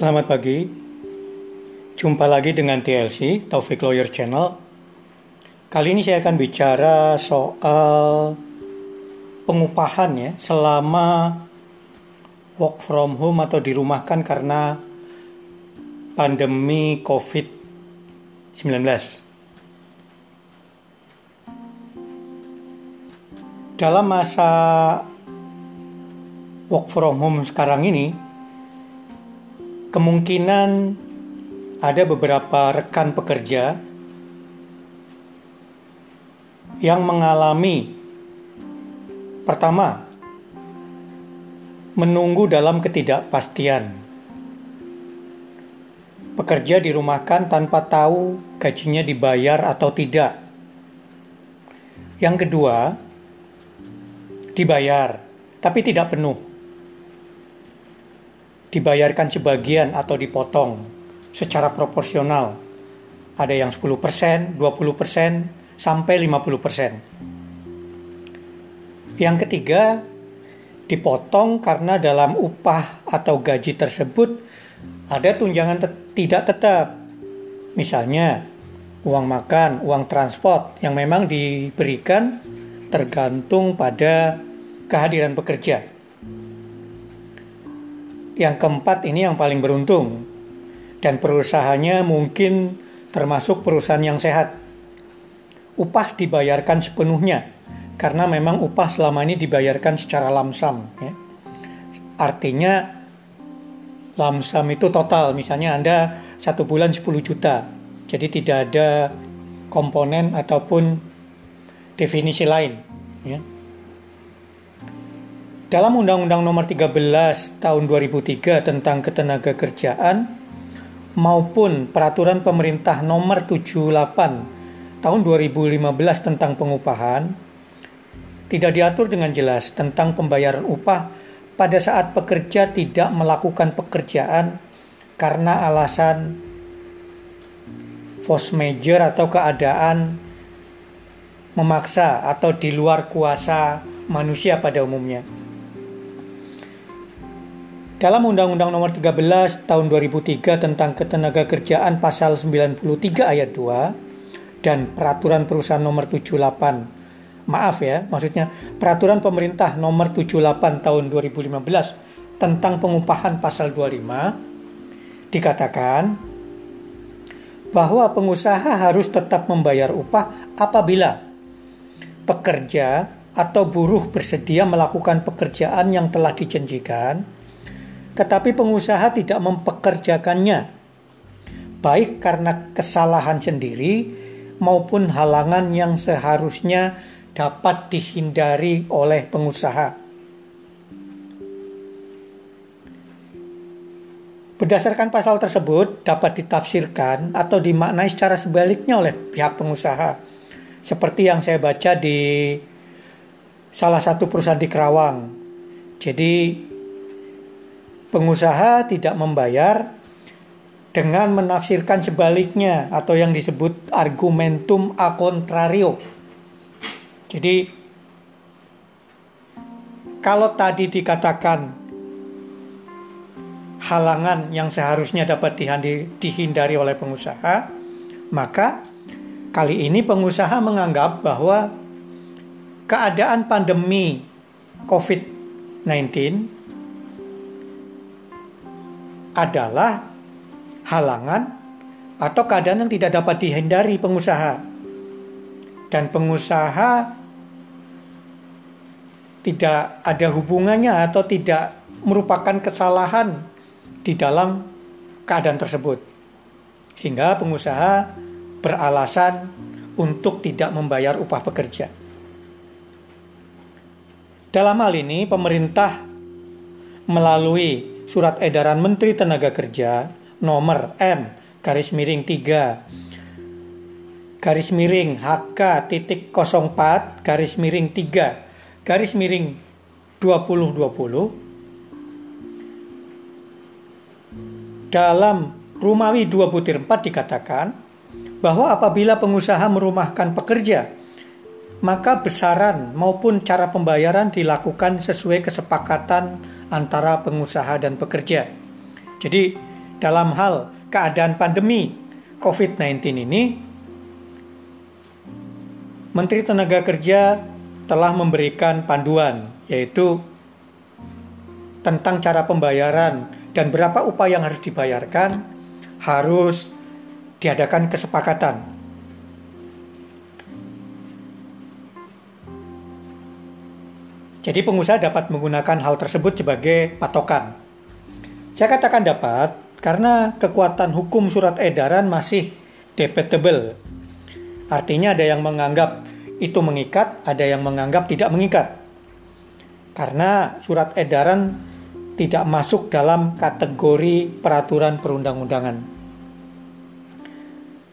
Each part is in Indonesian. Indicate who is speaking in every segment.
Speaker 1: Selamat pagi. Jumpa lagi dengan TLC, Taufik Lawyer Channel. Kali ini saya akan bicara soal pengupahan ya selama work from home atau dirumahkan karena pandemi COVID-19. Dalam masa work from home sekarang ini, kemungkinan ada beberapa rekan pekerja yang mengalami pertama menunggu dalam ketidakpastian. Pekerja dirumahkan tanpa tahu gajinya dibayar atau tidak. Yang kedua, dibayar tapi tidak penuh dibayarkan sebagian atau dipotong secara proporsional. Ada yang 10%, 20%, sampai 50%. Yang ketiga, dipotong karena dalam upah atau gaji tersebut ada tunjangan te tidak tetap. Misalnya, uang makan, uang transport yang memang diberikan tergantung pada kehadiran pekerja. Yang keempat ini yang paling beruntung dan perusahaannya mungkin termasuk perusahaan yang sehat. Upah dibayarkan sepenuhnya karena memang upah selama ini dibayarkan secara lamsam. Ya. Artinya lamsam itu total, misalnya Anda satu bulan 10 juta, jadi tidak ada komponen ataupun definisi lain. Ya. Dalam Undang-Undang Nomor 13 Tahun 2003 tentang Ketenaga Kerjaan maupun Peraturan Pemerintah Nomor 78 Tahun 2015 tentang pengupahan tidak diatur dengan jelas tentang pembayaran upah pada saat pekerja tidak melakukan pekerjaan karena alasan force major atau keadaan memaksa atau di luar kuasa manusia pada umumnya. Dalam Undang-Undang Nomor 13 Tahun 2003 tentang Ketenaga Kerjaan Pasal 93 Ayat 2 dan Peraturan Perusahaan Nomor 78 maaf ya, maksudnya Peraturan Pemerintah Nomor 78 Tahun 2015 tentang pengupahan Pasal 25 dikatakan bahwa pengusaha harus tetap membayar upah apabila pekerja atau buruh bersedia melakukan pekerjaan yang telah dijanjikan tetapi pengusaha tidak mempekerjakannya, baik karena kesalahan sendiri maupun halangan yang seharusnya dapat dihindari oleh pengusaha. Berdasarkan pasal tersebut dapat ditafsirkan atau dimaknai secara sebaliknya oleh pihak pengusaha. Seperti yang saya baca di salah satu perusahaan di Kerawang. Jadi pengusaha tidak membayar dengan menafsirkan sebaliknya atau yang disebut argumentum a contrario. Jadi kalau tadi dikatakan halangan yang seharusnya dapat dihindari oleh pengusaha, maka kali ini pengusaha menganggap bahwa keadaan pandemi COVID-19 adalah halangan atau keadaan yang tidak dapat dihindari pengusaha. Dan pengusaha tidak ada hubungannya atau tidak merupakan kesalahan di dalam keadaan tersebut. Sehingga pengusaha beralasan untuk tidak membayar upah pekerja. Dalam hal ini pemerintah melalui Surat Edaran Menteri Tenaga Kerja nomor M garis miring 3 garis miring HK titik 04 garis miring 3 garis miring 2020 dalam Rumawi 2 butir 4 dikatakan bahwa apabila pengusaha merumahkan pekerja maka besaran maupun cara pembayaran dilakukan sesuai kesepakatan antara pengusaha dan pekerja. Jadi dalam hal keadaan pandemi COVID-19 ini, Menteri Tenaga Kerja telah memberikan panduan, yaitu tentang cara pembayaran dan berapa upah yang harus dibayarkan, harus diadakan kesepakatan. Jadi pengusaha dapat menggunakan hal tersebut sebagai patokan. Saya katakan dapat karena kekuatan hukum surat edaran masih debatable Artinya ada yang menganggap itu mengikat, ada yang menganggap tidak mengikat. Karena surat edaran tidak masuk dalam kategori peraturan perundang-undangan.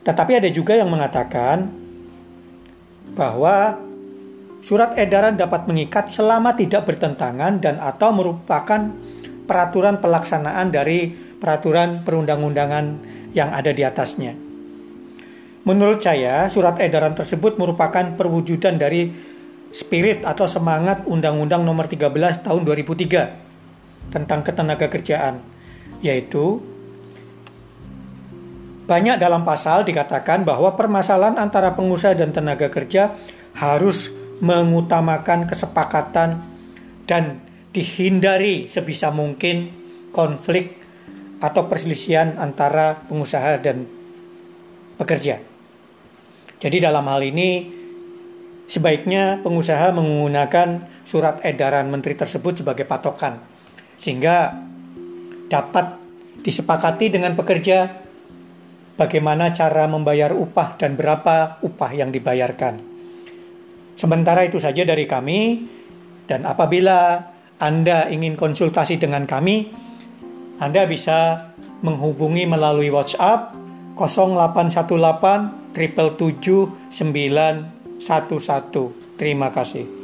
Speaker 1: Tetapi ada juga yang mengatakan bahwa surat edaran dapat mengikat selama tidak bertentangan dan atau merupakan peraturan pelaksanaan dari peraturan perundang-undangan yang ada di atasnya. Menurut saya, surat edaran tersebut merupakan perwujudan dari spirit atau semangat Undang-Undang Nomor 13 Tahun 2003 tentang ketenaga kerjaan, yaitu banyak dalam pasal dikatakan bahwa permasalahan antara pengusaha dan tenaga kerja harus mengutamakan kesepakatan dan dihindari sebisa mungkin konflik atau perselisihan antara pengusaha dan pekerja. Jadi dalam hal ini sebaiknya pengusaha menggunakan surat edaran menteri tersebut sebagai patokan sehingga dapat disepakati dengan pekerja bagaimana cara membayar upah dan berapa upah yang dibayarkan. Sementara itu saja dari kami dan apabila Anda ingin konsultasi dengan kami, Anda bisa menghubungi melalui WhatsApp 0818 triple tujuh sembilan satu satu. Terima kasih.